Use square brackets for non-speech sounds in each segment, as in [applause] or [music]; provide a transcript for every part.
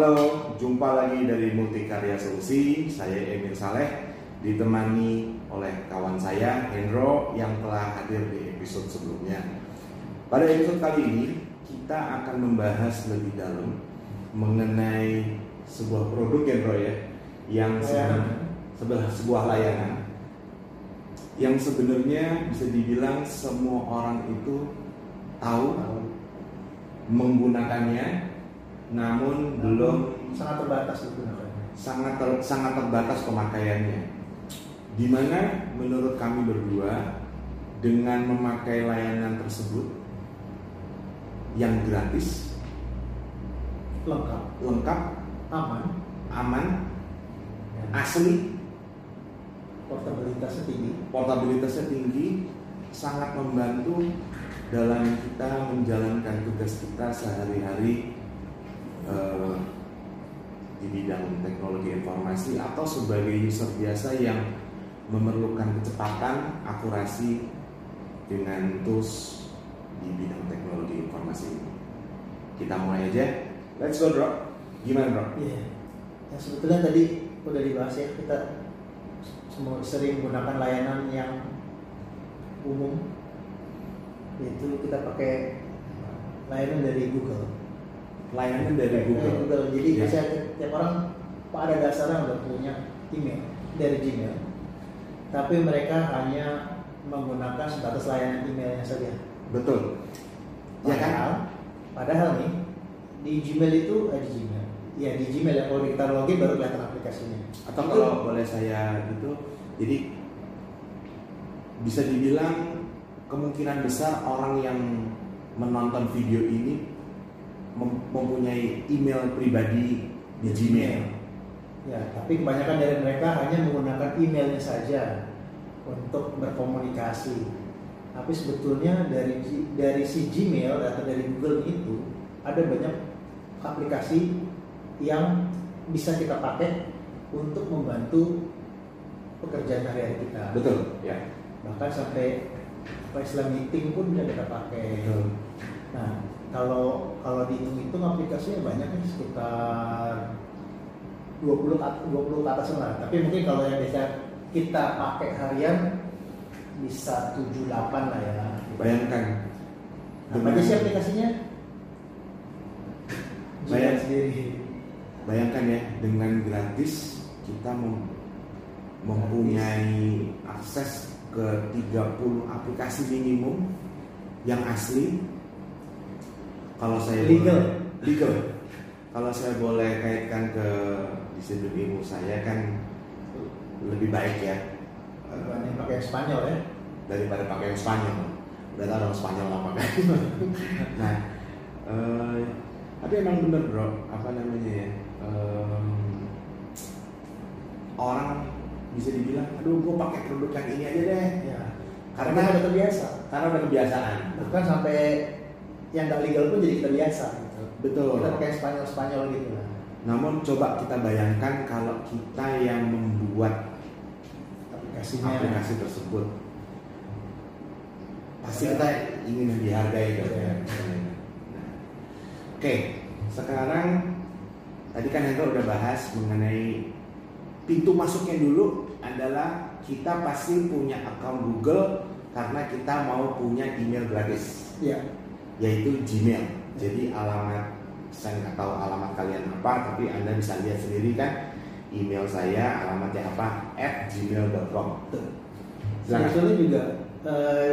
Halo, jumpa lagi dari Multikarya Solusi. Saya Emil Saleh, ditemani oleh kawan saya Hendro yang telah hadir di episode sebelumnya. Pada episode kali ini, kita akan membahas lebih dalam mengenai sebuah produk Hendro ya, yang sebenarnya sebuah layanan yang sebenarnya bisa dibilang semua orang itu tahu menggunakannya namun belum sangat terbatas digunakan. sangat ter, sangat terbatas pemakaiannya. Di mana menurut kami berdua dengan memakai layanan tersebut yang gratis, lengkap, lengkap, aman, aman, dan asli, portabilitasnya tinggi. portabilitasnya tinggi, sangat membantu dalam kita menjalankan tugas kita sehari-hari eh, di bidang teknologi informasi atau sebagai user biasa yang memerlukan kecepatan, akurasi dengan tools di bidang teknologi informasi ini. Kita mulai aja. Let's go, bro. Gimana, bro? Iya. Ya sebetulnya tadi udah dibahas ya kita sering menggunakan layanan yang umum yaitu kita pakai layanan dari Google. Layanan dari Dari Google. Google. Jadi Ya. biasanya tiap orang pada dasarnya udah punya email dari Gmail. Tapi mereka hanya menggunakan sebatas layanan emailnya saja. Betul. Ya kan? Padahal, padahal nih di Gmail itu eh, di Gmail. Ya di Gmail ya kalau kita login baru kelihatan aplikasinya. Atau Itu- kalau boleh saya gitu, jadi bisa dibilang kemungkinan besar orang yang menonton video ini mem- mempunyai email pribadi di Gmail. Ya, tapi kebanyakan dari mereka hanya menggunakan emailnya saja untuk berkomunikasi. Tapi sebetulnya dari dari si Gmail atau dari Google itu ada banyak aplikasi yang bisa kita pakai untuk membantu pekerjaan hari-hari kita. Betul, ya. Bahkan sampai apa istilah meeting pun bisa kita pakai. Nah, kalau kalau dihitung-hitung aplikasinya banyak nih sekitar 20 ke 20 ke atas lah. Tapi mungkin kalau yang biasa kita pakai harian bisa 7 8 lah ya. Bayangkan. Apa aja sih aplikasinya? Bayang sendiri. Bayangkan ya, dengan gratis kita mem- mempunyai akses ke 30 aplikasi minimum yang asli. Kalau saya Legal. boleh, legal. Kalau saya boleh kaitkan ke disiplin ilmu saya kan lebih baik ya eh, Dibanding pakai Spanyol ya. daripada pakai yang Spanyol. Udah tahu dong Spanyol apa kan? [laughs] nah, eh, tapi emang bener bro, apa namanya ya? em, orang bisa dibilang, aduh gue pakai produk yang ini aja deh, Ya. Karena- Karena udah terbiasa. karena udah kebiasaan. Bahkan sampai yang nggak legal pun jadi terbiasa gitu. Betul. Kita pakai Spanyol Spanyol gitu. Namun coba kita bayangkan kalau kita yang membuat Aplikasinya. aplikasi tersebut, pasti kita ingin dihargai gitu ya. Nah, Oke, sekarang tadi kan Hendro udah bahas mengenai pintu masuknya dulu adalah kita pasti punya akun Google karena kita mau punya email gratis Iya. Yaitu Gmail. Jadi alamat saya nggak tahu alamat kalian apa, tapi anda bisa lihat sendiri kan email saya alamatnya apa at gmail.com. Sebetulnya juga eh,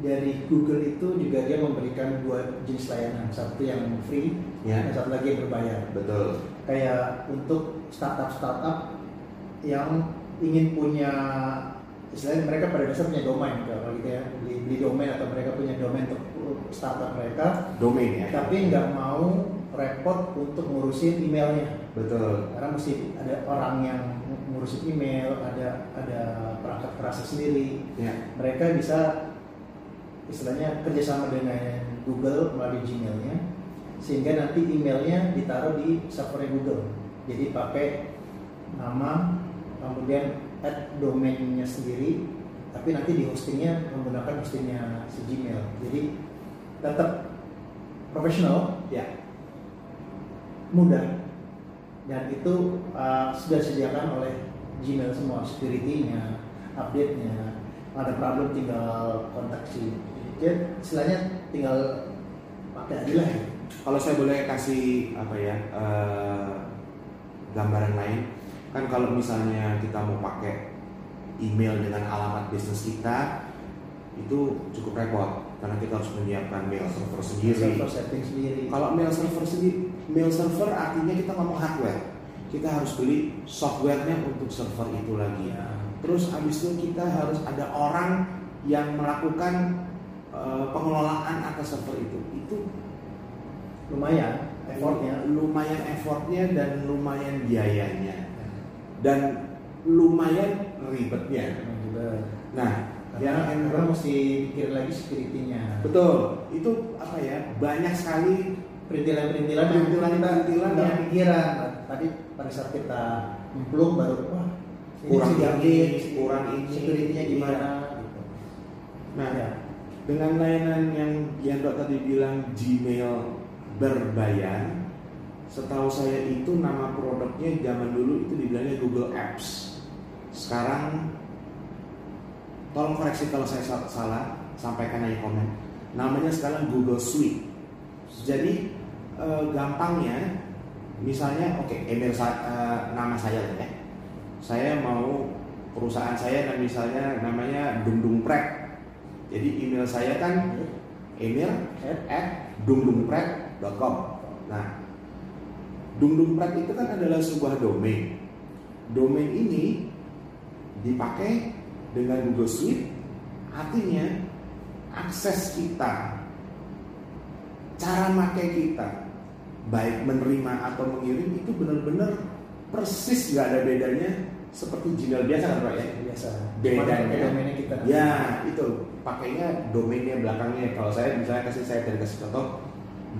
dari Google itu juga dia memberikan dua jenis layanan, satu yang free, Ya, dan satu lagi yang berbayar. betul. Kayak untuk startup-startup yang ingin punya, istilahnya mereka pada dasar punya domain, kalau gitu ya, beli, beli domain atau mereka punya domain untuk startup mereka, Domain ya. tapi nggak mau repot untuk ngurusin emailnya. Betul. karena mesti ada orang yang ngurusin email, ada ada perangkat kerasa sendiri. Ya, Mereka bisa istilahnya kerjasama dengan Google melalui Gmailnya, sehingga nanti emailnya ditaruh di servernya Google. Jadi pakai nama, kemudian add domainnya sendiri, tapi nanti di hostingnya menggunakan hostingnya si Gmail. Jadi tetap profesional, ya, mudah, dan itu uh, sudah disediakan oleh Gmail semua security-nya, update-nya. Ada problem tinggal kontak si. Jadi istilahnya tinggal pakai aja lah. ya. Kalau saya boleh kasih apa ya eh, gambaran lain, kan kalau misalnya kita mau pakai email dengan alamat bisnis kita itu cukup repot karena kita harus menyiapkan mail server sendiri. Server setting sendiri. Kalau mail server sendiri, mail server artinya kita ngomong hardware. Kita harus beli softwarenya untuk server itu lagi. Ya. Terus abis itu kita harus ada orang yang melakukan eh, pengelolaan atas server itu. Itu lumayan effortnya. lumayan effortnya dan lumayan biayanya dan lumayan ribetnya. Nah, Karena yang orang mesti pikirin lagi security-nya. betul itu apa ya banyak sekali Perintilan-perintilan yang Perintilan-perintilan kita yang- pikiran. Tadi pada saat kita memplug baru wah ini Kurang ini, diupdate, kurang ini, security-nya iya. gimana gitu. Nah, Ya. dengan layanan yang Yandro tadi bilang Gmail berbayar, setahu saya itu nama produknya zaman dulu itu dibilangnya Google Apps. Sekarang tolong koreksi kalau saya sa- salah, sampaikan aja komen. Namanya sekarang Google Suite. Jadi eh, gampangnya, misalnya oke email sa- eh, nama saya ya. Saya mau perusahaan saya dan misalnya namanya Dungdungprek. Jadi email saya kan email at dungdungprek.com. Nah, dungdungprek itu kan adalah sebuah domain. Domain ini dipakai dengan Google Suite, artinya akses kita, cara pakai kita, baik menerima atau mengirim itu benar-benar persis nggak ada bedanya seperti Gmail biasa kan Pak ya? biasa. Bedanya. Domainnya kita. Ya itu pakainya domainnya belakangnya. Kalau saya misalnya kasih saya dari kasih contoh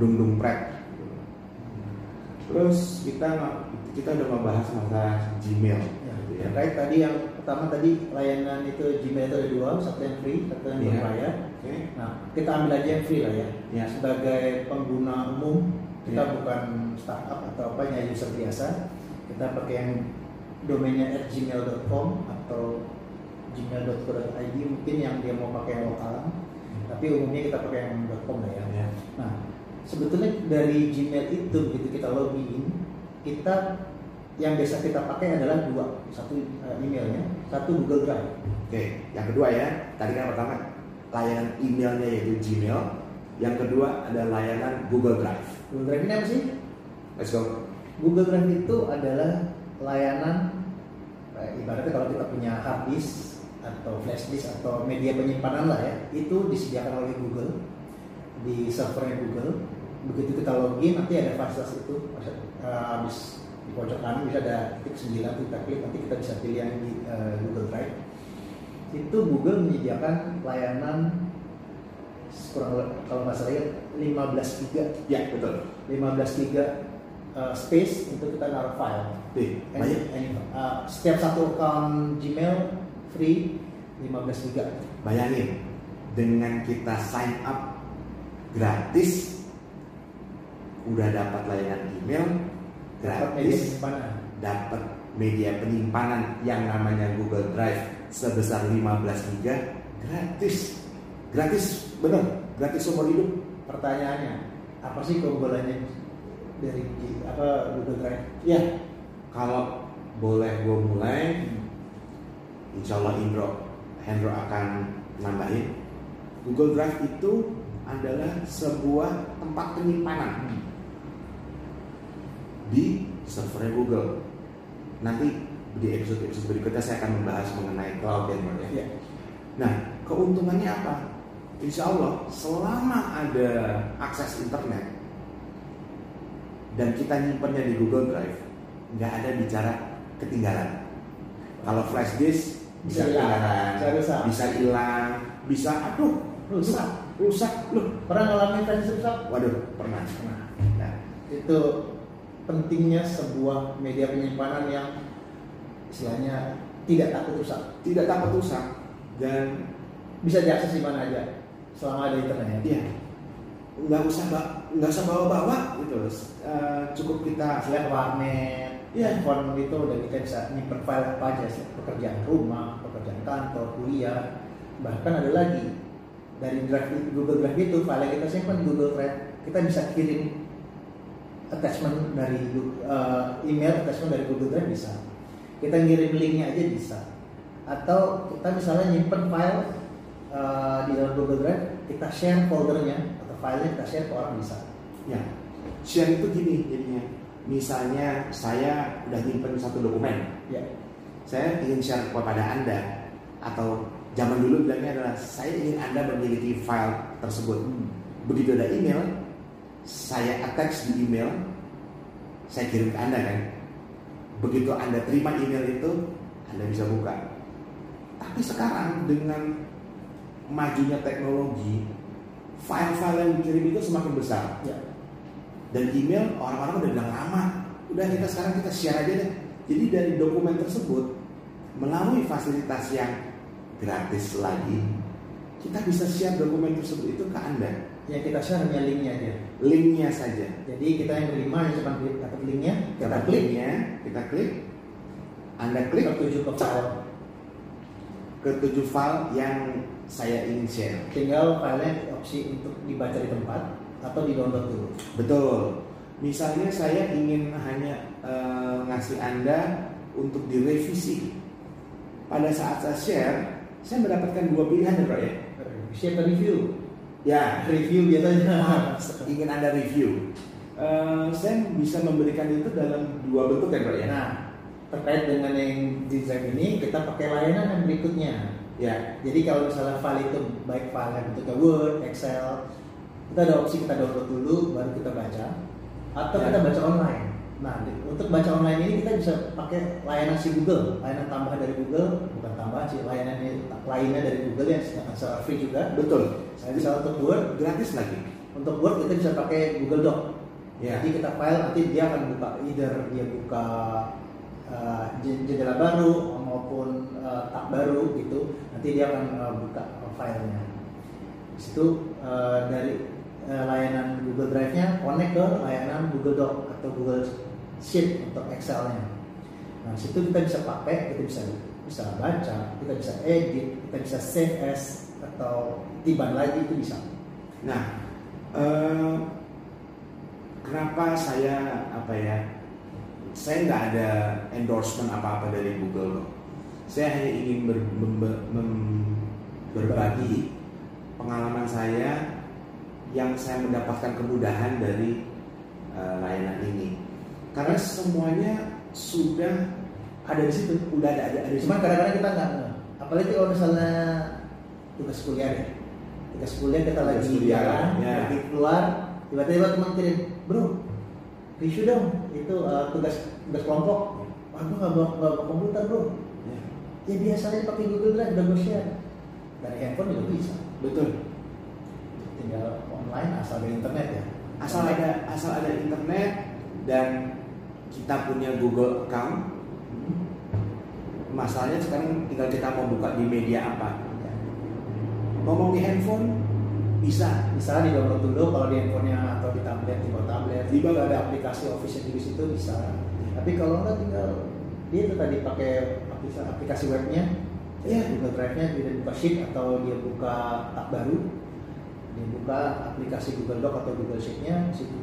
dungdungprek. Terus kita kita udah membahas masalah Gmail. Ya, gitu ya. terkait tadi yang pertama tadi layanan itu Gmail itu ada dua, satu yang free, satu yang Iya. berbayar. Oke. Nah, kita ambil aja yang free lah ya. Ya. Sebagai pengguna umum, kita Iya. bukan startup atau apa ya user biasa. Kita pakai yang domainnya at gmail.com atau gmail.co.id mungkin yang dia mau pakai yang lokal. Tapi umumnya kita pakai yang .com lah ya. Ya. Nah, sebetulnya dari Gmail itu begitu kita login, kita yang biasa kita pakai adalah dua, satu eh, emailnya, satu Google Drive. Oke. Yang kedua ya, tadi kan pertama layanan emailnya yaitu Gmail. Yang kedua ada layanan Google Drive. Google Drive ini apa sih? Let's go. Google Drive itu adalah layanan eh, ibaratnya kalau kita punya hard disk atau flash disk atau media penyimpanan lah ya, itu disediakan oleh Google di servernya Google. Begitu kita login nanti ada fasilitas itu, eh, habis di pojok kanan bisa ada titik 9 kita klik nanti kita bisa pilih yang di eh, Google Drive. Itu Google menyediakan layanan kurang kalau nggak salah ya 15 giga Ya betul. 15 giga uh, space untuk kita naruh file. Any- banyak. any- uh, setiap satu account Gmail free 15 giga. Bayangin dengan kita sign up gratis udah dapat layanan email gratis penyimpanan. dapat media penyimpanan yang namanya Google Drive sebesar 15 GB gratis. Gratis bener gratis seumur hidup. Pertanyaannya, apa sih keunggulannya dari apa Google Drive? ya kalau boleh gue mulai Insya Allah Indro Hendro akan nambahin. Google Drive itu adalah sebuah tempat penyimpanan di servernya Google. Nanti di episode-episode berikutnya saya akan membahas mengenai cloud dan ya. Ya. Nah, keuntungannya apa? Insya Allah selama ada akses internet dan kita nyimpennya di Google Drive, nggak ada bicara ketinggalan. Kalau flash disk bisa ketinggalan, bisa hilang, bisa aduh Rusak. rusak loh. Pernah ngalamin flash rusak? Waduh, pernah. Pernah. Nah, Itu pentingnya sebuah media penyimpanan yang istilahnya tidak takut rusak. tidak takut rusak dan Bisa diakses di mana aja selama ada internet. ya nggak usah nggak usah bawa-bawa gitu Eh, cukup kita ke warnet, Iya. handphone itu udah kita bisa nyimpen file apa aja sih pekerjaan rumah pekerjaan kantor kuliah bahkan ada lagi dari drive Google Drive itu file kita simpan di Google Drive kita bisa kirim attachment dari uh, email attachment dari Google Drive bisa. Kita ngirim linknya aja bisa. Atau kita misalnya nyimpen file uh, di dalam Google Drive kita share foldernya atau filenya kita share ke orang bisa. Ya, share itu gini jadinya. Misalnya saya udah nyimpen satu dokumen, ya. Saya ingin share kepada Anda atau zaman dulu bilangnya adalah saya ingin Anda memiliki file tersebut. Begitu ada email, saya attach di email, saya kirim ke Anda kan. Begitu Anda terima email itu, Anda bisa buka. Tapi sekarang dengan majunya teknologi, file-file yang dikirim itu semakin besar. ya Dan email orang-orang udah bilang lama. Udah kita sekarang kita share aja deh. Jadi dari dokumen tersebut melalui fasilitas yang gratis lagi, kita bisa share dokumen tersebut itu ke Anda. yang kita share hanya linknya aja Linknya saja. jadi kita yang terima hanya cuma klik dapat linknya kita Kita klik kliknya, kita klik, Anda klik tertuju ke file ke tujuh file yang saya ingin share. tinggal filenya opsi untuk dibaca di tempat atau di download dulu Betul. Misalnya saya ingin hanya eh, ngasih Anda untuk direvisi. Pada saat saya share, saya mendapatkan dua pilihan ya, Bro ya. share ke review Ya, review biasanya [laughs] ingin Anda review. Eh, saya bisa memberikan itu dalam dua bentuk ya, Bro ya. nah terkait dengan yang drive ini kita pakai layanan yang berikutnya Ya, jadi kalau misalnya file itu baik file yang bentuknya Word, Excel kita ada opsi kita download dulu baru kita baca atau Ya. kita baca online nah untuk baca online ini kita bisa pakai layanan si Google layanan tambahan dari Google bukan tambahan sih layanan lainnya dari Google yang secara free juga betul. Saya bisa untuk Word Gratis lagi. untuk Word kita bisa pakai Google Doc Ya. jadi kita file nanti dia akan buka either dia buka uh, jen- jendela baru maupun uh, tab baru gitu nanti dia akan uh, buka filenya di situ uh, dari uh, layanan Google Drive-nya connect ke layanan Google Doc atau Google Sheet untuk Excel-nya nah situ kita bisa pakai kita bisa bisa baca kita bisa edit kita bisa save as atau tiban lagi itu bisa Nah, eh, kenapa saya apa ya? Saya nggak ada endorsement apa-apa dari Google. kok. Saya hanya ingin ber- mem- mem- berbagi pengalaman saya yang saya mendapatkan kemudahan dari eh, layanan ini. Karena semuanya sudah ada di situ udah ada ada, ada Cuman kadang-kadang kita nggak apalagi kalau misalnya tugas kuliah deh. Tugas kuliah kita Tugas lagi kuliah, jalan, ya. lagi keluar, tiba-tiba teman kirim, bro, review dong, itu uh, tugas tugas kelompok. Wah, gue nggak bawa, nggak bawa komputer bro. Ya, Ya biasanya pakai Google Drive udah gue share. Dari handphone juga bisa. betul. Tinggal online asal ada internet ya. asal ada asal ada internet dan kita punya Google account masalahnya sekarang tinggal kita mau buka di media apa Ya. ngomong di handphone bisa Bisa di download dulu kalau di handphonenya atau di tablet di bawah tablet. Di bawah- ada aplikasi official di situ bisa. Tapi kalau enggak tinggal dia itu tadi pakai aplikasi, aplikasi webnya, Iya. Google Drive-nya dia buka Sheet atau dia buka tab baru, dia buka aplikasi Google Doc atau Google Sheet-nya situ.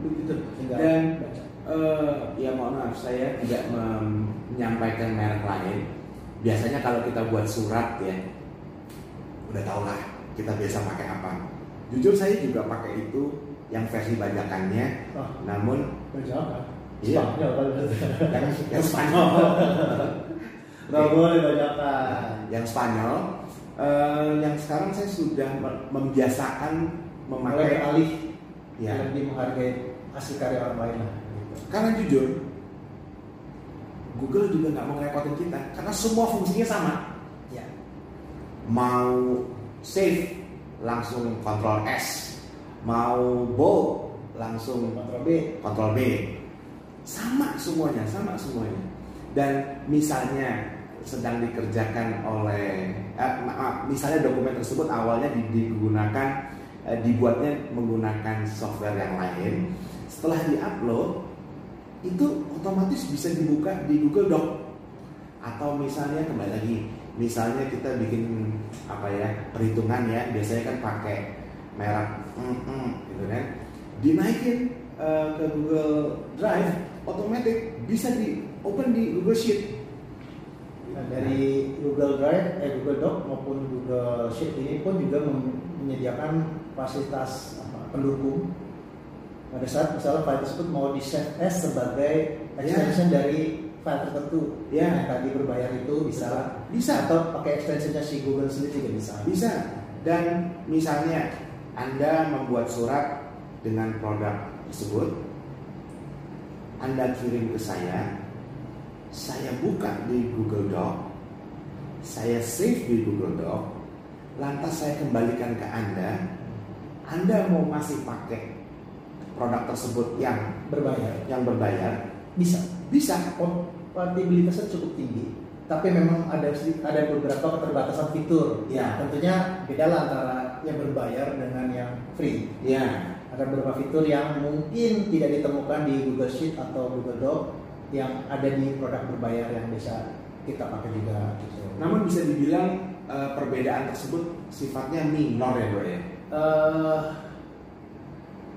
begitu Tinggal dan baca. Eh, ya mohon maaf saya tidak menyampaikan merek lain biasanya kalau kita buat surat ya udah tau lah kita biasa pakai apa jujur saya juga pakai itu yang versi bajakannya Oh, namun baca apa? Iya. Spanyol kalau yang, yang Spanyol [laughs] Nggak boleh bacakan. yang Spanyol eh, yang sekarang saya sudah me- membiasakan memakai beralih ya lebih menghargai hasil karya orang lain lah. Karena jujur Google juga nggak mau ngerepotin kita karena semua fungsinya sama Ya. mau save langsung Ctrl S mau bold langsung Kontrol B. Ctrl B sama semuanya sama semuanya dan misalnya sedang dikerjakan oleh eh, ma- maaf, misalnya dokumen tersebut awalnya di- digunakan eh, dibuatnya menggunakan software yang lain setelah diupload itu otomatis bisa dibuka di Google Doc. Atau misalnya kembali lagi misalnya kita bikin apa ya perhitungan ya biasanya kan pakai merek mm, mm, gitu kan. Dinaikin uh, ke Google Drive otomatis bisa di open di Google Sheet. Nah, dari Google Drive, eh Google Doc maupun Google Sheet ini pun juga menyediakan fasilitas apa, pendukung pada saat misalnya file tersebut mau di save as sebagai extension yeah. dari file tertentu. Yeah. yang tadi berbayar itu bisa bisa. Atau pakai extensionnya si Google sendiri juga bisa. Bisa. Dan misalnya anda membuat surat dengan produk tersebut anda kirim ke saya saya buka di Google Doc, saya save di Google Doc, lantas saya kembalikan ke Anda, Anda mau masih pakai produk tersebut yang berbayar, yang berbayar, bisa, bisa, kompatibilitasnya cukup tinggi, tapi memang ada ada beberapa keterbatasan fitur. Ya. Tentunya beda lah antara yang berbayar dengan yang free. Ya. Ada beberapa fitur yang mungkin tidak ditemukan di Google Sheet atau Google Doc yang ada di produk berbayar yang bisa kita pakai juga. Gitu. Namun bisa dibilang uh, perbedaan tersebut sifatnya minor ya bro ya. Uh,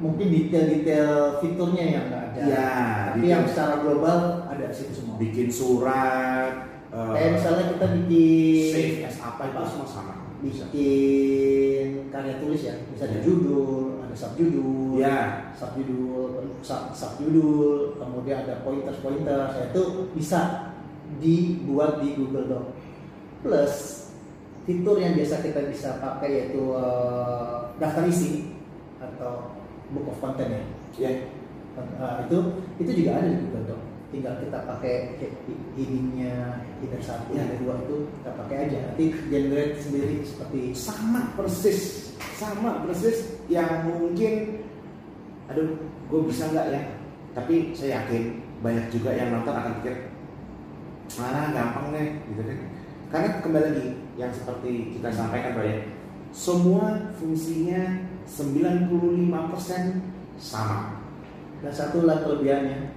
mungkin detail-detail fiturnya yang nggak ada. Ya, tapi yang secara global ada di situ semua. Bikin surat. Uh, Kayak misalnya kita bikin save as apa itu semua sama. Bikin karya tulis ya, misalnya ya. judul, ada subjudul, ya. subjudul, sub, subjudul, kemudian ada pointer-pointer, saya itu bisa dibuat di Google Doc. Plus fitur yang biasa kita bisa pakai yaitu uh, daftar isi atau book of content ya. Yeah. Uh, itu itu juga ada di Google Doc. Tinggal kita pakai headingnya header satu, ya. header dua itu kita pakai aja. Nanti generate sendiri seperti sama persis, sama persis yang mungkin, aduh, gue bisa nggak ya? Tapi saya yakin banyak juga yang nonton akan pikir mana gampang nih, gitu kan? Karena kembali lagi yang seperti kita sampaikan Pak ya, semua fungsinya 95% sama. Dan satu lagi kelebihannya,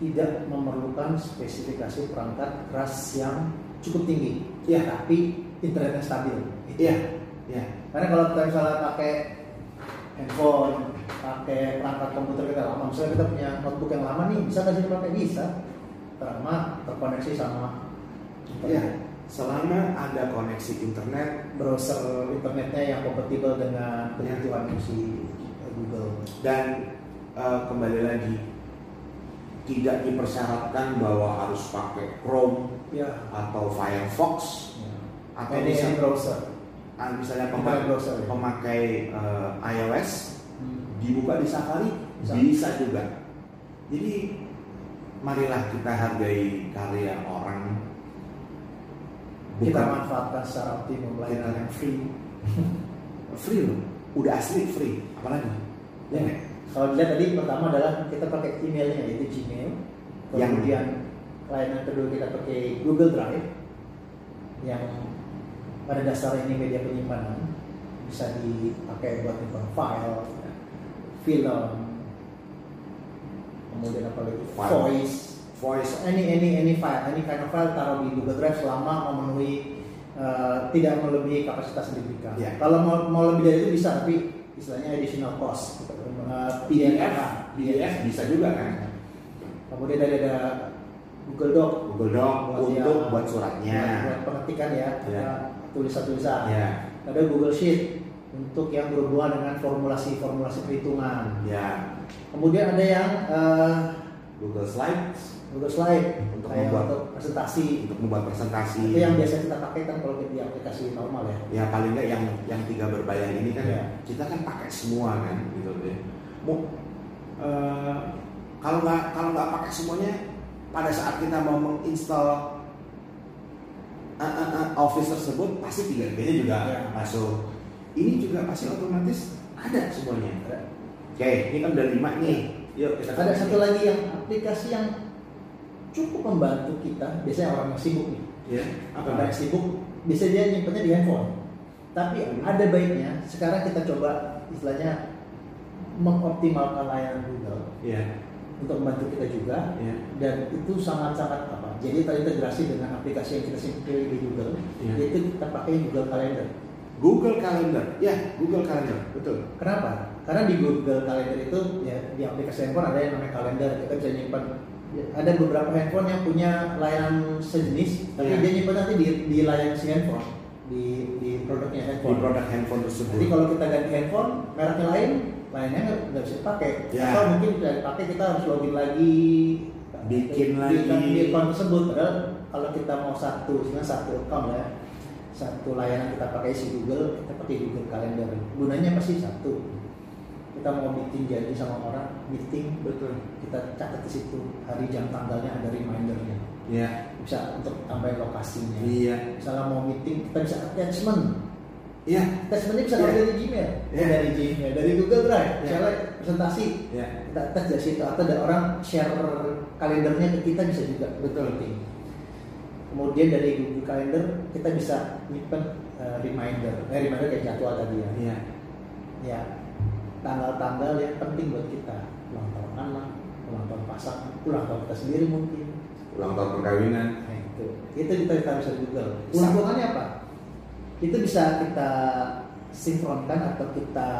tidak memerlukan spesifikasi perangkat keras yang cukup tinggi, ya. tapi internetnya stabil. Iya, ya. Karena kalau kita misalnya pakai handphone, pakai perangkat komputer kita lama, misalnya kita punya notebook yang lama nih, bisa nggak sih dipakai? Bisa, selama terkoneksi sama internet. Ya, selama ada koneksi internet, browser internetnya yang kompatibel dengan kebutuhan ya. si Google. Dan uh, kembali lagi tidak dipersyaratkan bahwa harus pakai Chrome ya. atau Firefox ya. atau Any bisa, browser misalnya pemakai, browser, ya. pemakai uh, iOS hmm. dibuka di Safari bisa. bisa juga jadi marilah kita hargai karya orang bukan. Kita manfaatkan secara optimal layanan yang free. [laughs] Free loh. Udah asli free. Apalagi? Ya, ya kalau dilihat tadi pertama adalah kita pakai emailnya yaitu Gmail. Kemudian layanan kedua kita pakai Google Drive yang pada dasarnya ini media penyimpanan. Bisa dipakai buat nyimpan file, film, kemudian apa lagi? Voice, voice, any any any file, any kind of file taruh di Google Drive selama memenuhi uh, tidak melebihi kapasitas yang diberikan. Yeah. Kalau mau, mau lebih dari itu bisa, tapi istilahnya additional cost. Uh, PDF, PDF bisa juga kan. Kemudian ada, ada Google Doc. Google Doc buat untuk ya, buat suratnya. Buat pengertikan ya, ya. tulisan-tulisan. Ya. Ada Google Sheet untuk yang berhubungan dengan formulasi-formulasi perhitungan. Ya. Kemudian ada yang uh, Google Slides Google Slide. Untuk membuat untuk presentasi. untuk membuat presentasi. Itu yang biasa kita pakai kan kalau di aplikasi normal ya. Ya paling nggak yang yang tiga berbayar ini kan ya. kita kan pakai semua kan gitu deh mau uh, kalau nggak kalau nggak pakai semuanya pada saat kita mau menginstal uh, uh, uh, Office tersebut pasti tiga nya juga ya. masuk. Ini juga pasti otomatis ada semuanya. Oke ini kan udah lima nih. Yuk kita ada satu lagi yang aplikasi yang cukup membantu kita biasanya orang yang sibuk nih ya apa yang sibuk bisa dia nyimpennya di handphone tapi ada baiknya sekarang kita coba istilahnya mengoptimalkan layanan Google ya untuk membantu kita juga Ya. dan itu sangat-sangat apa? Jadi terintegrasi dengan aplikasi yang kita pilih di Google, Ya. yaitu kita pakai Google Calendar. Google Calendar. Ya, Google Calendar. Betul. Kenapa? Karena di Google Calendar itu ya di aplikasi handphone ada yang namanya kalender, kita bisa nyimpan ada beberapa handphone yang punya layanan sejenis, tapi Ya. dia nyimpan nanti di, di layanan si handphone, di, di produknya Di handphone. produk handphone tersebut. Jadi kalau kita ganti handphone, mereknya lain, lainnya nggak bisa dipakai. Ya. Atau mungkin tidak dipakai kita harus login lagi, Bikin di, lagi. di account tersebut. Padahal kalau kita mau satu, sebenarnya satu account ya, satu layanan kita pakai si Google, kita pakai Google Calendar. Gunanya pasti satu. Kita mau meeting janji sama orang, meeting betul. kita catat di situ hari jam tanggalnya ada remindernya. Ya. Bisa untuk tambahin lokasinya. Iya. Misalnya mau meeting, kita bisa attachment Iya. Attachmentnya bisa Iya. yeah. dari Gmail, Iya. dari Gmail, dari Google Drive, Iya. misalnya presentasi, Ya. kita attach dari situ atau ada orang share kalendernya ke kita bisa juga Betul. meeting. Kemudian dari Google Calendar kita bisa nyimpen eh, reminder, eh, reminder kayak jadwal tadi ya. Iya. Ya, tanggal-tanggal yang penting buat kita, ulang tahun anak, ulang tahun pasangan, ulang tahun kita sendiri mungkin. Ulang tahun perkawinan. Nah, itu, itu kita kita bisa Google. Keuntungannya apa? Itu bisa kita sinkronkan atau kita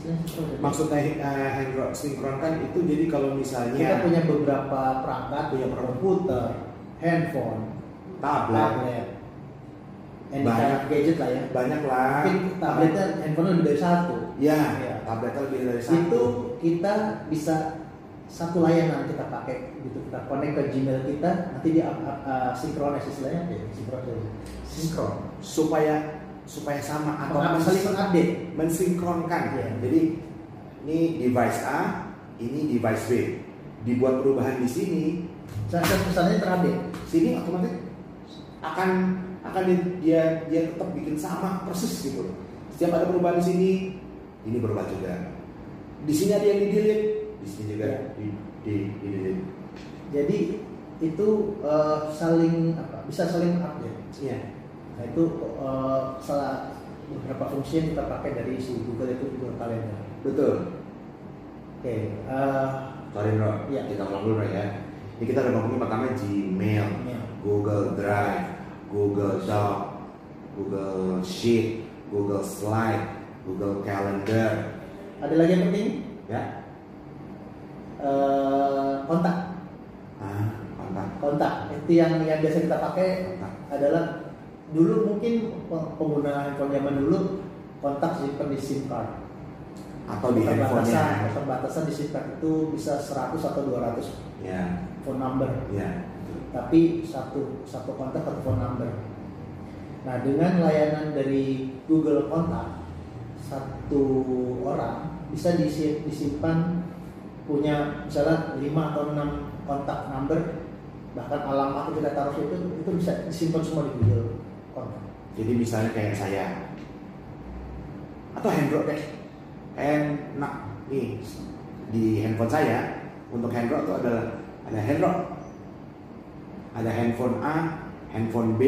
ya? Maksudnya uh, sinkronkan itu jadi kalau kita misalnya punya beberapa perangkat, punya komputer, handphone, tablet tablet, any Banyak. gadget lah ya. banyak lah. Mungkin tabletnya, handphone lebih dari satu. Ya, Ya. tabletnya lebih dari satu. Itu kita bisa satu layanan kita pakai gitu kita connect ke Gmail kita nanti dia uh, uh, sinkronis istilahnya apa ya sinkronis sinkron supaya supaya sama atau Mengupdate, saling mengupdate mensinkronkan. Iya. Jadi ini device A, ini device B. Dibuat perubahan di sini, saya pesannya terupdate sini otomatis akan akan di- dia dia tetap bikin sama persis gitu loh. Setiap ada perubahan di sini, ini berubah juga. Di sini ada yang di delete, di sini juga di di, di delete. jadi itu uh, saling apa bisa saling update Iya. nah itu uh, salah beberapa fungsi yang kita pakai dari si Google itu Google Calendar Betul. oke uh, Sorry bro, Iya. kita ulang dulu ya. Ini kita udah ngomongin pertama Gmail, Gmail. Google Drive, Google Doc, Google Sheet, Google Slide, Google Calendar, ada lagi yang penting ya. uh, kontak Ah, kontak, kontak itu yang yang biasa kita pakai kontak. adalah dulu mungkin pengguna handphone zaman dulu kontak simpan di SIM card Atau di handphonenya. keterbatasan di SIM card itu bisa 100 atau 200 Ya, phone number ya. Tapi satu satu kontak satu phone number. Nah dengan layanan dari Google Kontak satu orang bisa disi- disimpan punya misalnya 5 atau 6 kontak number. Bahkan alamat kita taruh itu itu bisa disimpan semua di Google Kontak. Jadi misalnya kayak saya. Atau Hendro deh, enak nih di handphone saya untuk Hendro itu adalah ada Hendro, ada handphone A, handphone B,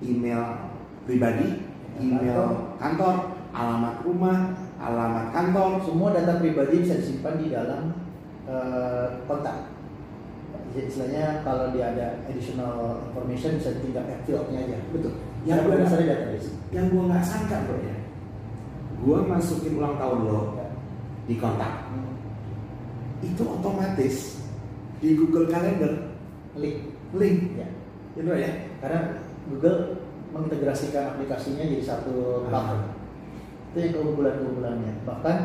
email pribadi, email kantor, alamat rumah, alamat kantor, semua data pribadi bisa disimpan di dalam eh, kontak. Jadi istilahnya kalau dia ada additional information bisa tinggal add fieldnya aja. Betul. Yang yang benar. berdasarkan database. yang gua nggak sangka bro ya, gua masukin ulang tahun lo Ya. di kontak, Hmm. itu otomatis di Google Calendar link link ya. Ya bro ya. Karena Google mengintegrasikan aplikasinya jadi satu Ah. platform. Itu yang keunggulan-keunggulannya. Bahkan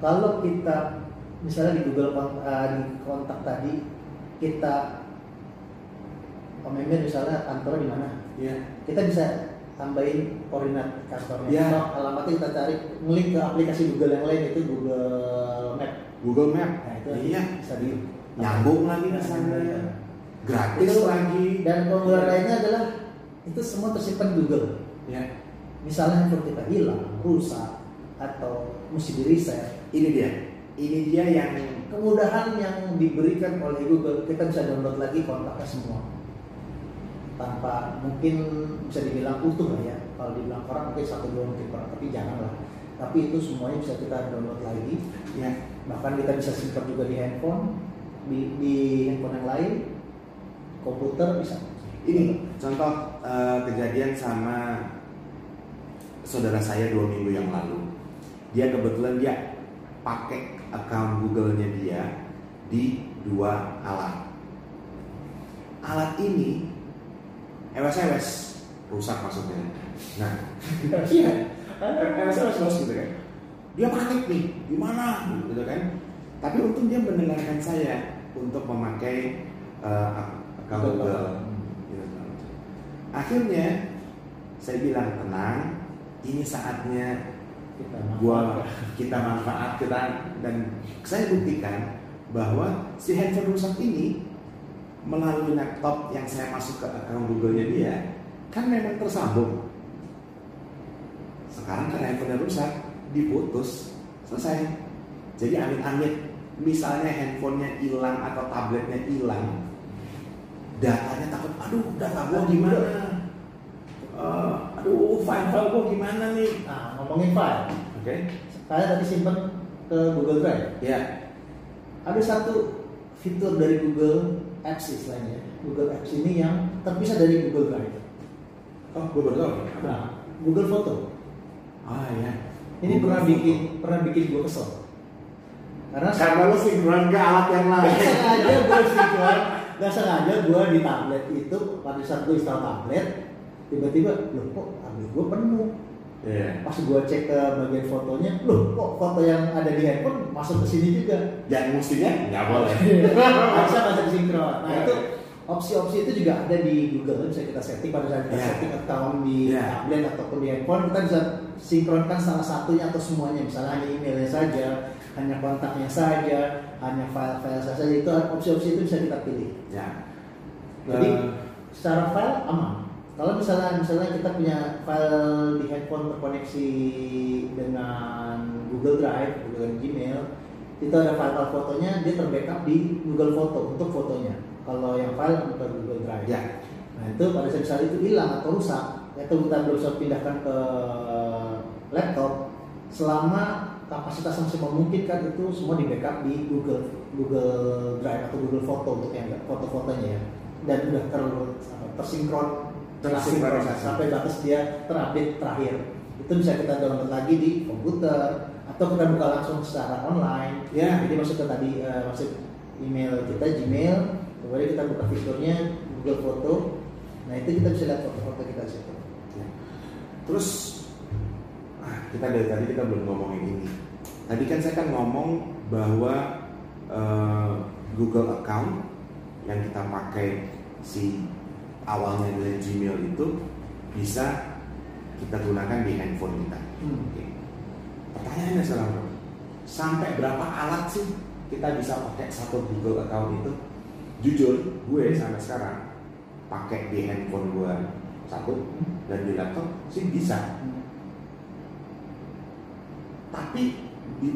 kalau kita misalnya di Google eh, di kontak tadi kita Om Emir misalnya kantor di mana? Ya kita bisa tambahin koordinat kantornya Ya. Atau alamatnya kita cari ngelink ke aplikasi Google yang lain itu Google Map. Google Map? Nah itu iya. bisa di nyambung lagi ke sana gratis Itu- lagi. dan keunggulan lainnya adalah itu semua tersimpan Google. Ya misalnya handphone kita hilang rusak atau mesti di reset. Ini dia. Ini dia yang kemudahan yang diberikan oleh Google. Kita bisa download lagi kontaknya semua. Tanpa mungkin bisa dibilang utuh lah ya. Kalau dibilang orang mungkin satu dua mungkin kurang tapi janganlah. Tapi itu semuanya bisa kita download lagi. Ya. Bahkan kita bisa simpan juga di handphone, di, di handphone yang lain, komputer bisa. Ini contoh eh, kejadian sama saudara saya dua minggu yang lalu. Dia kebetulan dia pakai account Google-nya dia di dua alat. Alat ini ewes-ewes rusak maksudnya. Nah, iya, ewes-ewes bos gitu kan. Dia panik nih, gimana gitu kan. Tapi untung dia mendengarkan saya untuk memakai eh, account Google. Gitu kan. Akhirnya saya bilang tenang, ini saatnya Kita gua kita manfaatkan dan saya buktikan bahwa si handphone rusak ini melalui laptop yang saya masuk ke account Google-nya dia kan memang tersambung. Sekarang karena handphone rusak, diputus, selesai. Jadi amit-amit, misalnya handphonenya hilang atau tabletnya hilang, datanya takut, aduh data gua gimana? Eh, aduh file-file gua gimana nih? Nah, ngomongin file, Oke, saya tadi simpan ke Google Drive. ya, Ada satu fitur dari Google Apps istilahnya, Google Apps ini yang terpisah dari Google Drive. oh gua baru tahu. Nah, Google Foto. Ah ya. Ini Google pernah Foto. bikin pernah bikin gue kesel. Karena Karena lu sinkron ke alat yang lain. sengaja gue sinkron, gak sengaja gue di tablet itu pada saat gue install tablet, tiba-tiba loh kok tablet gue penuh. Iya. Pas gue cek ke bagian fotonya, loh kok foto yang ada di handphone masuk ke sini juga. Yang mestinya nggak boleh. [laughs] Nggak bisa masuk sinkron. Nah Ya. itu opsi-opsi itu juga ada di Google bisa kita setting pada saat kita Ya. setting account di Ya. tablet ataupun di handphone kita bisa sinkronkan salah satunya atau semuanya. Misalnya hanya emailnya saja hanya kontaknya saja hanya file-file saja itu opsi-opsi itu bisa kita pilih. Ya. jadi Eh, secara file aman. Kalau misalnya misalnya kita punya file di handphone terkoneksi dengan Google Drive dengan Gmail itu ada file-file fotonya dia terbackup di Google Foto untuk fotonya. Kalau yang file untuk Google Drive. Ya. nah itu pada saat itu hilang atau rusak atau kita bisa pindahkan ke laptop selama kapasitas masih memungkinkan itu semua di backup di Google Google Drive atau Google Foto untuk yang foto-fotonya ya dan udah ter, tersinkron Tersinkronisasi. sampai batas dia terupdate terakhir itu bisa kita download lagi di komputer atau kita buka langsung secara online Ya. jadi masuk ke tadi eh, masuk email kita Gmail kemudian kita buka fiturnya Google Foto nah itu kita bisa lihat foto-foto kita di situ. Terus ah, kita dari tadi kita belum ngomongin ini. Tadi kan saya kan ngomong bahwa eh, Google account yang kita pakai si awalnya dari Gmail itu bisa kita gunakan di handphone kita. Hmm. Oke. Pertanyaannya sekarang, sampai berapa alat sih kita bisa pakai satu Google account itu? Jujur, gue sampai sekarang pakai di handphone gue satu dan di laptop sih bisa. Tapi di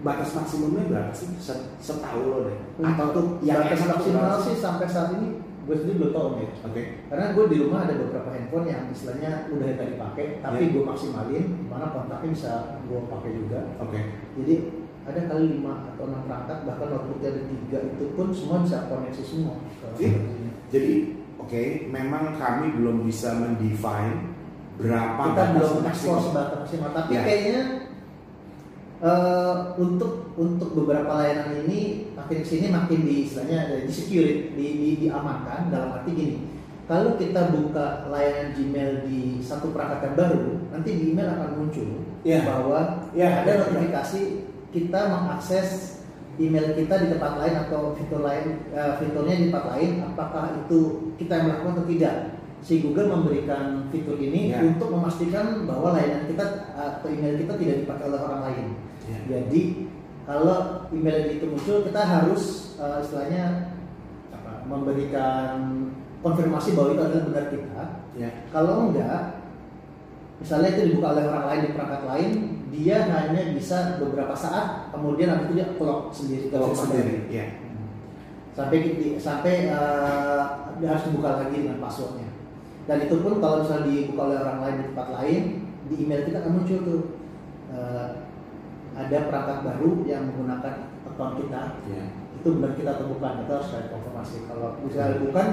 batas maksimumnya berapa sih? Se- Setahu lo deh. Atau tuh yang batas maksimal sih sampai saat ini gue sendiri belum tahu nih Oke. karena gue di rumah ada beberapa handphone yang istilahnya udah tadi dipakai tapi Ya. gue maksimalin mana kontaknya bisa gue pakai juga Oke. jadi ada kali lima atau enam perangkat bahkan notebooknya ada tiga itu pun semua bisa koneksi semua Iya. sini. Jadi oke, memang kami belum bisa mendefine berapa kita batas belum ekspor sebatas maksimal tapi Ya. kayaknya eh, untuk untuk beberapa layanan ini makin sini makin di istilahnya ada di security di, di, diamankan dalam arti gini kalau kita buka layanan Gmail di satu perangkat yang baru nanti di email akan muncul Ya. bahwa Ya, ada ya. notifikasi kita mengakses email kita di tempat lain atau fitur lain eh, fiturnya di tempat lain apakah itu kita yang melakukan atau tidak si Google memberikan fitur ini Ya. untuk memastikan bahwa layanan kita atau email kita tidak dipakai oleh orang lain Ya. jadi kalau email itu muncul kita harus eh, istilahnya apa, memberikan konfirmasi bahwa itu adalah benar kita Ya. kalau enggak misalnya itu dibuka oleh orang lain di perangkat lain dia hanya bisa beberapa saat kemudian itu dia clock sendiri Kalau Clock sendiri, ya. sampai sampai eh, dia harus dibuka lagi dengan passwordnya. Dan itu pun kalau misalnya dibuka oleh orang lain di tempat lain di email kita akan muncul tuh eh, ada perangkat baru yang menggunakan account kita. Ya. itu benar kita atau bukan itu harus ada konfirmasi. Kalau misalnya bukan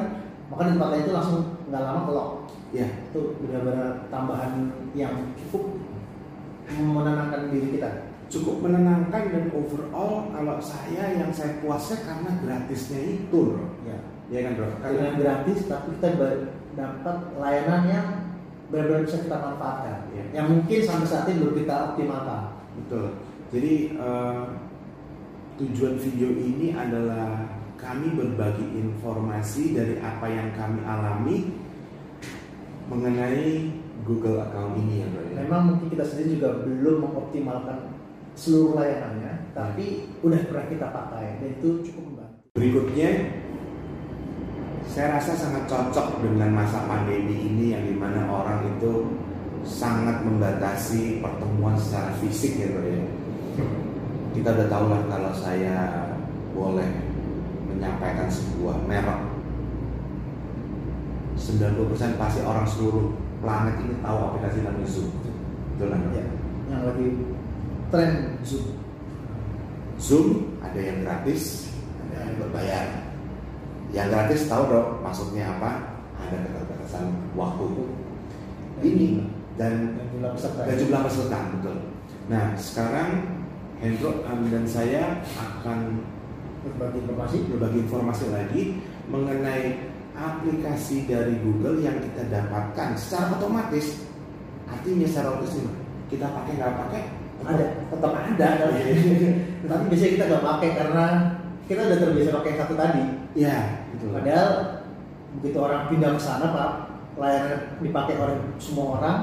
maka di tempat lain itu langsung nggak lama kelok Ya. itu benar-benar tambahan yang cukup menenangkan diri kita Cukup menenangkan dan overall kalau saya yang saya puasnya karena gratisnya itu, bro. ya Ya kan, bro? dengan gratis tapi kita dapat layanan yang benar-benar bisa kita manfaatkan Iya. yang mungkin sampai saat ini belum kita optimalkan Betul. Jadi eh, tujuan video ini adalah kami berbagi informasi dari apa yang kami alami mengenai Google account ini ya bro ya. memang mungkin kita sendiri juga belum mengoptimalkan seluruh layanannya tapi udah pernah kita pakai dan itu cukup membantu Berikutnya saya rasa sangat cocok dengan masa pandemi ini yang di mana orang itu sangat membatasi pertemuan secara fisik ya bro ya. Kita udah tahu lah kalau saya boleh menyampaikan sebuah merek 90% pasti orang seluruh planet ini tahu aplikasi namanya Zoom. Betul kan? ya yang lagi tren zoom Zoom ada yang gratis, ada yang berbayar. Yang gratis tahu dong maksudnya apa? Ada keterbatasan waktu ini dan yang jumlah peserta dan jumlah peserta betul. Nah sekarang Hendro dan saya akan berbagi informasi berbagi informasi lagi mengenai aplikasi dari Google yang kita dapatkan secara otomatis. Artinya secara otomatis kita pakai nggak pakai ada tetap ada. tapi biasanya kita nggak pakai karena kita udah terbiasa pakai yang satu tadi Ya, betul. padahal begitu orang pindah ke sana pak layanan dipakai oleh semua orang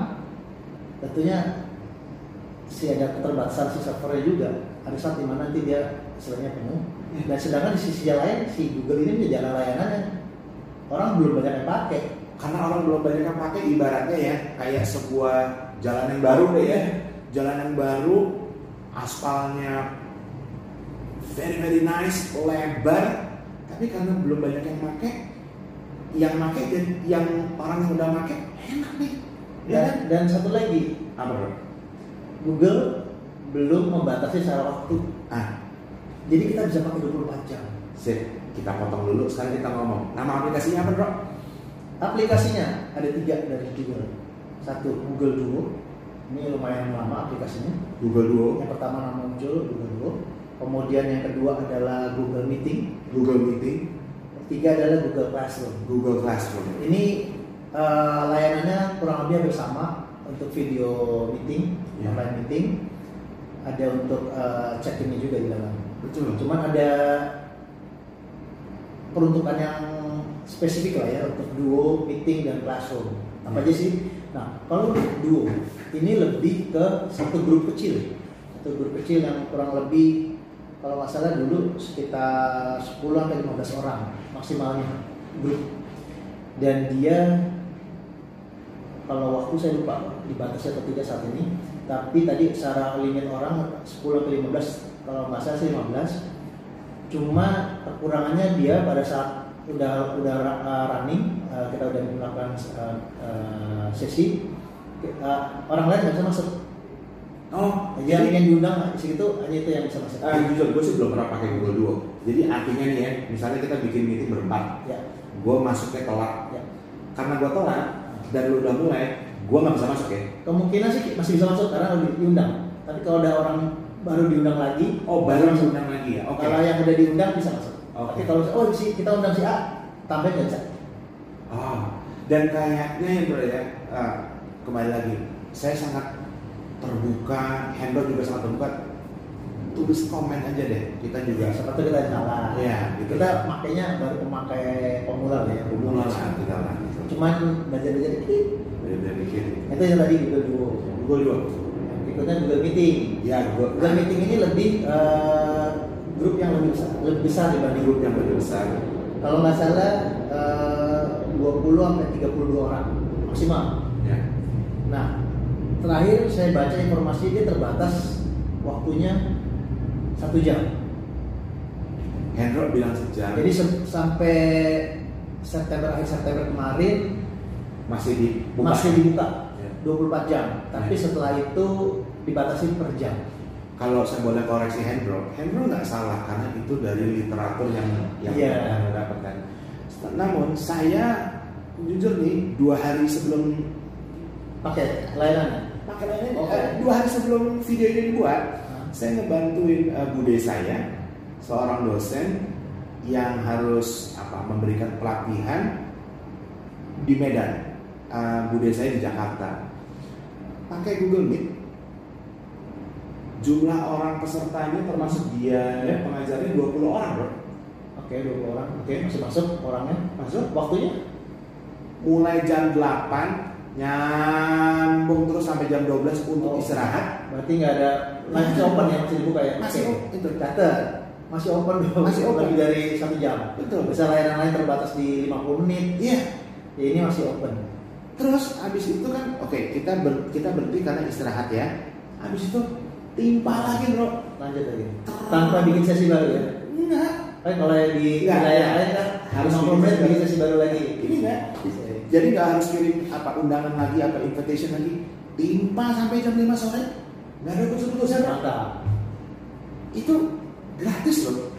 tentunya si ada keterbatasan si servernya juga ada saat di mana nanti dia istilahnya penuh Ya. dan sedangkan di sisi lain si Google ini menjadi jalan layanan yang orang belum banyak yang pakai. Karena orang belum banyak yang pakai ibaratnya ya kayak sebuah jalan yang baru deh ya. Jalan yang baru aspalnya very very nice lebar. Tapi karena belum banyak yang pakai yang pakai dan yang orang yang udah pakai enak nih. Ya dan, kan? dan satu lagi. Apa bro? Google belum membatasi secara waktu. Ah. Jadi kita bisa pakai 24 jam. Sip kita potong dulu sekarang kita ngomong. Nama aplikasinya apa bro? Aplikasinya ada tiga dari Google. Satu Google Duo. Ini lumayan lama aplikasinya. Google Duo. Yang pertama nama muncul Google Duo. Kemudian yang kedua adalah Google Meeting. Google Meeting. Ketiga adalah Google Classroom. Google Classroom. Ini eh, layanannya kurang lebih hampir sama untuk video meeting Ya. online meeting. Ada untuk eh, chattingnya juga di dalam. Betul. Cuman ada peruntukan yang spesifik lah ya untuk duo, meeting dan classroom. Apa aja sih? Nah, kalau duo ini lebih ke satu grup kecil, satu grup kecil yang kurang lebih kalau nggak salah dulu sekitar 10 sampai 15 orang maksimalnya grup. Dan dia kalau waktu saya lupa dibatasi atau tidak saat ini, tapi tadi secara limit orang 10 sampai 15 kalau nggak salah sih 15 cuma kekurangannya dia pada saat udah udah uh, running uh, kita udah melakukan uh, uh, sesi orang lain nggak bisa masuk oh yang yang diundang segitu hanya itu yang bisa masuk Ah, jujur gue sih belum pernah pakai Google Duo. Jadi artinya nih ya, misalnya kita bikin meeting berempat, ya gue masuknya telat. ya Karena gue telat dan lu udah mulai, gue nggak bisa masuk ya. kemungkinan sih masih bisa masuk karena udah diundang tapi kalau ada orang baru diundang lagi Oh, baru diundang lagi ya. Oke. kalau yang udah diundang bisa masuk Oke. tapi kalau oh si kita undang si A tambahin nggak bisa Oh, dan kayaknya ya bro ya, ah, kembali lagi, saya sangat terbuka, handle juga sangat terbuka. Tulis komen aja deh, kita juga seperti kita salah Iya, gitu. kita makanya baru pemakai pemula ya hubungan lah kita lah. cuman belajar belajar dikit Bener-bener mikir. itu yang tadi Google Duo Google Duo. berikutnya Google Meeting Ya, gue Google Meeting ini lebih eh, grup yang lebih besar lebih besar dibanding grup yang lebih besar. kalau nggak salah eh, 20 sampai 32 orang maksimal Ya. nah terakhir saya baca informasi dia terbatas waktunya satu jam Hendro bilang sejam. jadi se- sampai September akhir September kemarin masih dibuka. masih dibuka Ya. 24 jam tapi Ya. setelah itu dibatasi per jam. Kalau saya boleh koreksi Hendro, Hendro nggak salah karena itu dari literatur yang yang Iya. yang dapatkan. Namun saya jujur nih dua hari sebelum Pakai layanan. pakai layanan, Oke. eh, dua hari sebelum video ini dibuat, Hah? saya ngebantuin eh, bude saya, seorang dosen yang harus apa memberikan pelatihan di Medan. Eh, bude saya di Jakarta. Pakai Google Meet. Jumlah orang pesertanya termasuk dia Ya. pengajarnya 20 orang, Bro. Oke, 20 orang. Oke, masih masuk orangnya. Masuk Waktunya? mulai jam 8 nyambung terus sampai jam 12 untuk Oh. istirahat. Berarti nggak ada masih open ya, masih dibuka ya? Masih open, itu. Catat. Masih open dong. Masih open. Lebih dari satu jam. Betul. Bisa layanan lain terbatas di 50 menit. Iya. Ya ini masih open. Terus habis itu kan oke kita ber- kita berhenti karena istirahat ya. Habis itu timpa lagi, Bro. Lanjut lagi. Tanpa bikin sesi baru ya? Enggak. Kan kalau di Nggak, wilayah lain kan Harus 50 menit bikin bikin sesi baru lagi. Ini enggak. Jadi nggak harus kirim apa undangan lagi apa invitation lagi. Timpa sampai jam 5 sore. Nggak ada khusus-khusus Mantap. Itu gratis loh.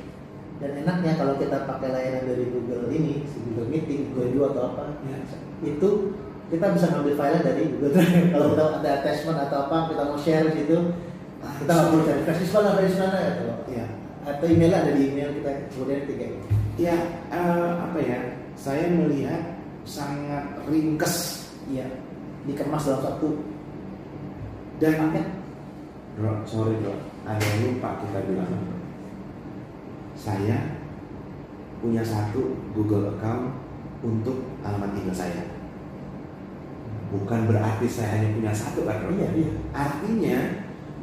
Dan enaknya kalau kita pakai layanan dari Google ini, si Google Meeting, Google Duo atau apa, Ya. itu kita bisa ngambil file dari Google Drive. [laughs] kalau kita ada attachment atau apa, kita mau share di situ, kita nggak perlu cari versi mana, versi mana gitu. Iya. Atau emailnya ada di email kita kemudian tiga ini. Ya, eh, apa ya? Saya melihat sangat ringkes Iya, dikemas dalam satu dan paket. Bro, sorry bro, ada lupa kita bilang. Saya punya satu Google account untuk alamat email saya. Bukan berarti saya hanya punya satu kan bro? Iya, iya. Artinya,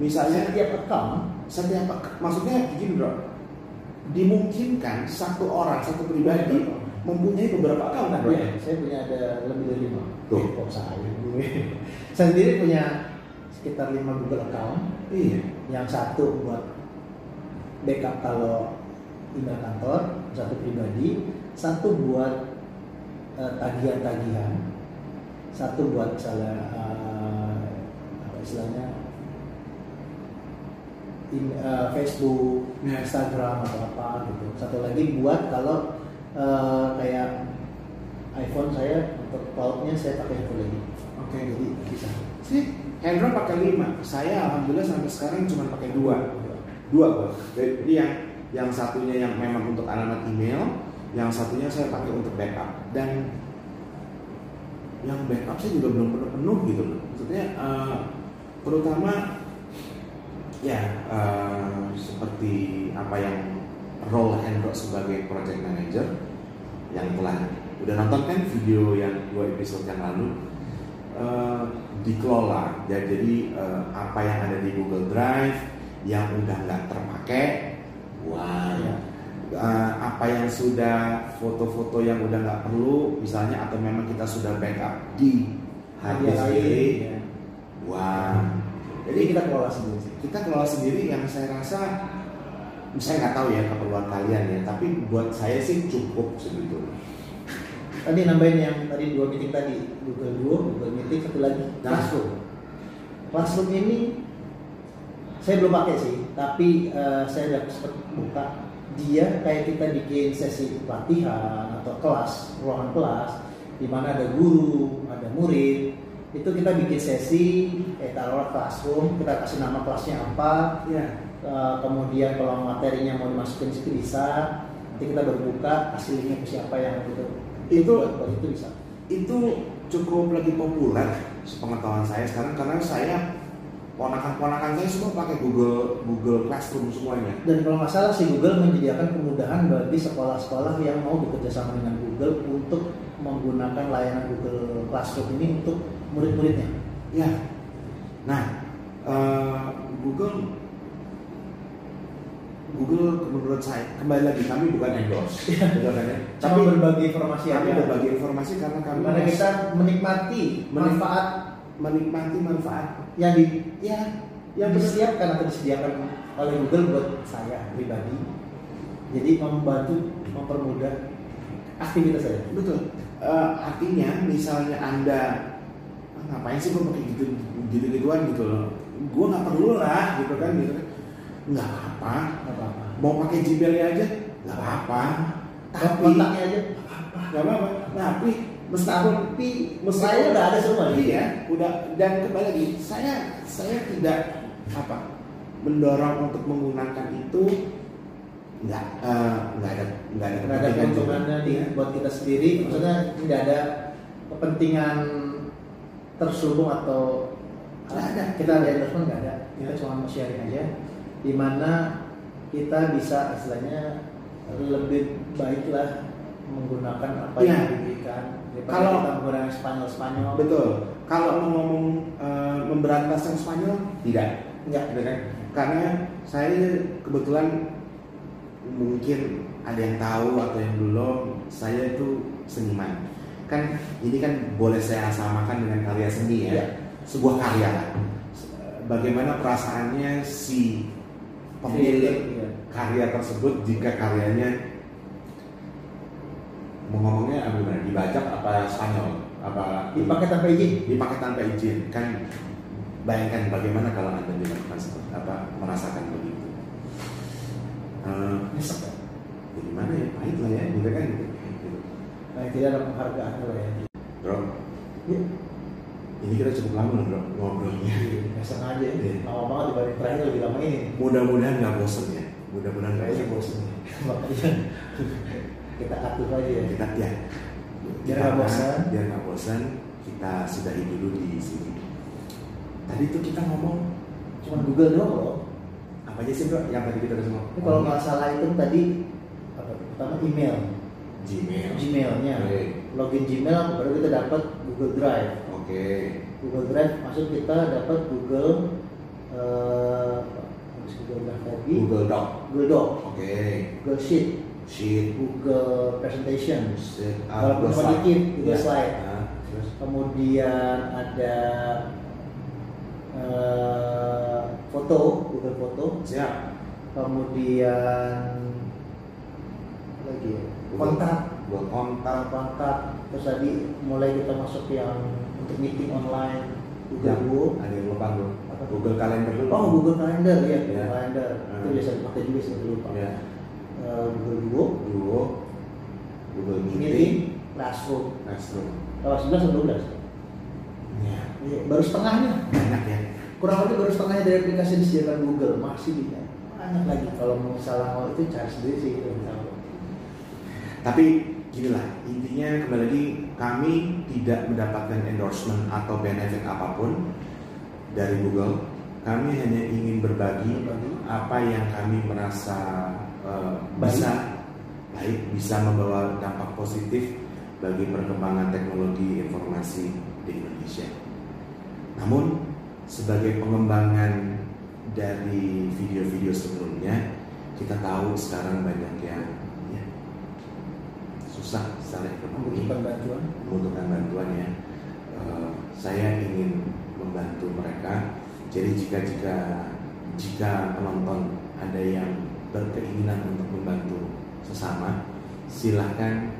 misalnya Setiap account setiap maksudnya begini bro, dimungkinkan satu orang satu pribadi mempunyai beberapa account kan bro? Iya, saya punya ada lebih dari lima. Tuh. Eh, kok saya? [laughs] saya sendiri punya sekitar lima Google account. Iya. Yang satu buat backup kalau email kantor, satu pribadi, satu buat eh, tagihan-tagihan, satu buat misalnya eh, apa istilahnya in- eh, Facebook, Ya. Instagram atau apa gitu. Satu lagi buat kalau eh, kayak iPhone saya untuk cloudnya saya pakai itu lagi. Oke. Jadi bisa. Sih, Hendro pakai lima. Saya alhamdulillah sampai sekarang cuma pakai dua. Dua bos. Jadi yang yang satunya yang memang untuk alamat email, yang satunya saya pakai untuk backup. Dan yang backup saya juga belum penuh penuh gitu loh. Maksudnya eh, terutama ya eh, seperti apa yang role Hendro sebagai project manager yang telah udah nonton kan video yang dua episode yang lalu eh, dikelola ya, jadi eh, apa yang ada di Google Drive yang udah nggak terpakai wah Iya. Eh, apa yang sudah foto-foto yang udah nggak perlu misalnya atau memang kita sudah backup di hard disk sendiri ya. wah Jadi kita kelola sendiri. Kita kelola sendiri yang saya rasa saya nggak tahu ya keperluan kalian ya tapi buat saya sih cukup sebetulnya Tadi nambahin yang tadi dua meeting tadi Google Duo, Google Meeting, satu lagi. Classroom. Classroom ini saya belum pakai sih, tapi eh, saya udah sempat buka. Dia kayak kita bikin sesi pelatihan atau kelas, ruangan kelas, di mana ada guru, ada murid. Itu kita bikin sesi, kayak taruh classroom, kita kasih nama kelasnya apa, ya Eh, kemudian kalau materinya mau dimasukin situ bisa nanti kita berbuka kasih linknya ke siapa yang itu Itu- buat itu bisa. itu cukup lagi populer sepengetahuan saya sekarang karena saya ponakan-ponakan saya semua pakai Google Google Classroom semuanya. Dan kalau nggak salah si Google menyediakan kemudahan bagi sekolah-sekolah yang mau bekerja sama dengan Google untuk menggunakan layanan Google Classroom ini untuk murid-muridnya. Ya nah eh, Google Google menurut saya kembali lagi kami bukan endorse. Betul kan ya? cuma tapi berbagi informasi kami aja. berbagi informasi karena kami Di mana kita menikmati Menik- manfaat. menikmati manfaat. Yang di ya yang disiapkan atau disediakan oleh Google buat saya pribadi. Jadi membantu mempermudah aktivitas saya. Betul. Eh, artinya misalnya anda "Ah, ngapain sih gue pakai gitu gitu gituan gitu loh gue nggak perlu lah gitu kan gitu kan nggak apa apa-apa. mau pakai Gmailnya aja nggak apa tapi kontaknya aja. nggak apa-apa tapi meskipun Tapi saya udah ada semua. iya udah dan kembali lagi saya saya tidak apa mendorong untuk menggunakan itu nggak eh, nggak ada nggak ada Nggak ada keuntungannya di Iya. buat kita sendiri. Maksudnya tidak ada kepentingan terselubung atau ada. kita ada endorsement nggak ada. Kita Ya. cuma mau sharing aja. Di mana kita bisa istilahnya lebih baiklah menggunakan apa yang diberikan daripada Kalau- kita menggunakan Spanyol Spanyol. betul kalau mau ngomong eh, memberantas yang Spanyol tidak Enggak. gitu kan karena saya kebetulan mungkin ada yang tahu atau yang belum saya itu seniman kan ini kan boleh saya samakan dengan karya seni ya Iya. sebuah karya bagaimana perasaannya si pemilik Iya. karya tersebut jika karyanya ngomongnya gimana dibajak apa Spanyol apa Dipakai tanpa izin. dipakai tanpa izin kan bayangkan bagaimana kalau anda dilakukan seperti apa merasakan begitu ya. ya gimana ya pahit lah ya gitu kan gitu. Gitu. Nah, tidak ada penghargaan lah ya. bro Ya. ini kita cukup lama loh bro ngobrolnya Nggak sengaja ya. Iya. Lama banget dibanding terakhir lebih lama ini. mudah-mudahan nggak bosen ya mudah-mudahan nggak Kayaknya bosen bosan. Makanya kita atur aja ya. kita ya Biar nggak bosan. biar nggak bosan kita sudahi dulu di sini tadi tuh kita ngomong Cuma Google doang loh. apa aja sih bro yang tadi kita udah Ini kalau nggak salah itu tadi apa? Pertama email, Gmail Gmailnya. Oke. Login Gmail baru kita dapat Google Drive. oke Google Drive maksud kita dapat Google? Habis Google Drive tadi. Google Doc Google Doc, oke Google Sheet, Sheet Google Presentation, Sheet, ah, Walaupun Google cuma Slide. dikit, Google Ya. Slide. Ah, terus kemudian ada eh, foto Google Foto siap kemudian lagi ya? Kontak. Google kontak. Kontak. Terus tadi mulai kita masuk yang untuk meeting online. Google yang Duo ada yang lupa Apa? Google Calendar dulu. Oh Google Calendar. Ya Ya. Google Calendar. Itu Hmm. biasa dipakai juga sih lupa. Ya Eh, Google Duo. Duo. Google meeting. Meeting Classroom. Classroom. Oh, 11 atau 12 ya Iya, baru setengahnya. Banyak ya. Kurang lebih baru setengahnya dari aplikasi disediakan Google. Masih banyak banyak lagi. Kalau salah mau itu cari sendiri sih itu. tahu Tapi gini lah, intinya kembali lagi kami tidak mendapatkan endorsement atau benefit apa pun dari Google. Kami hanya ingin berbagi apa yang kami merasa Baik. bisa baik bisa membawa dampak positif bagi perkembangan teknologi informasi di Indonesia. Namun sebagai pengembangan dari video-video sebelumnya, kita tahu sekarang banyak yang ya, susah ekonomi membutuhkan bantuan membutuhkan bantuan ya. Eh, saya ingin membantu mereka. Jadi jika jika jika penonton ada yang berkeinginan untuk membantu sesama, silahkan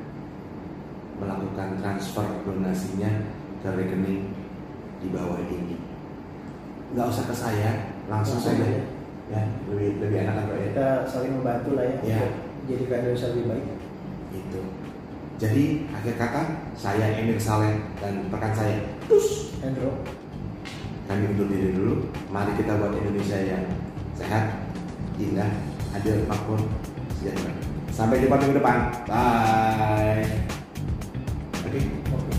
melakukan transfer donasinya ke rekening di bawah ini. Nggak usah ke saya, langsung saja. aja. Ya, lebih lebih enak Bro, ya. kita saling membantu lah ya Ya. jadi Indonesia lebih baik Itu. Jadi akhir kata saya Emir Saleh dan rekan saya Tus Hendro kami undur diri dulu. Mari kita buat Indonesia yang sehat, indah, adil, makmur, sejahtera. Sampai jumpa minggu depan. Bye. Oke. oke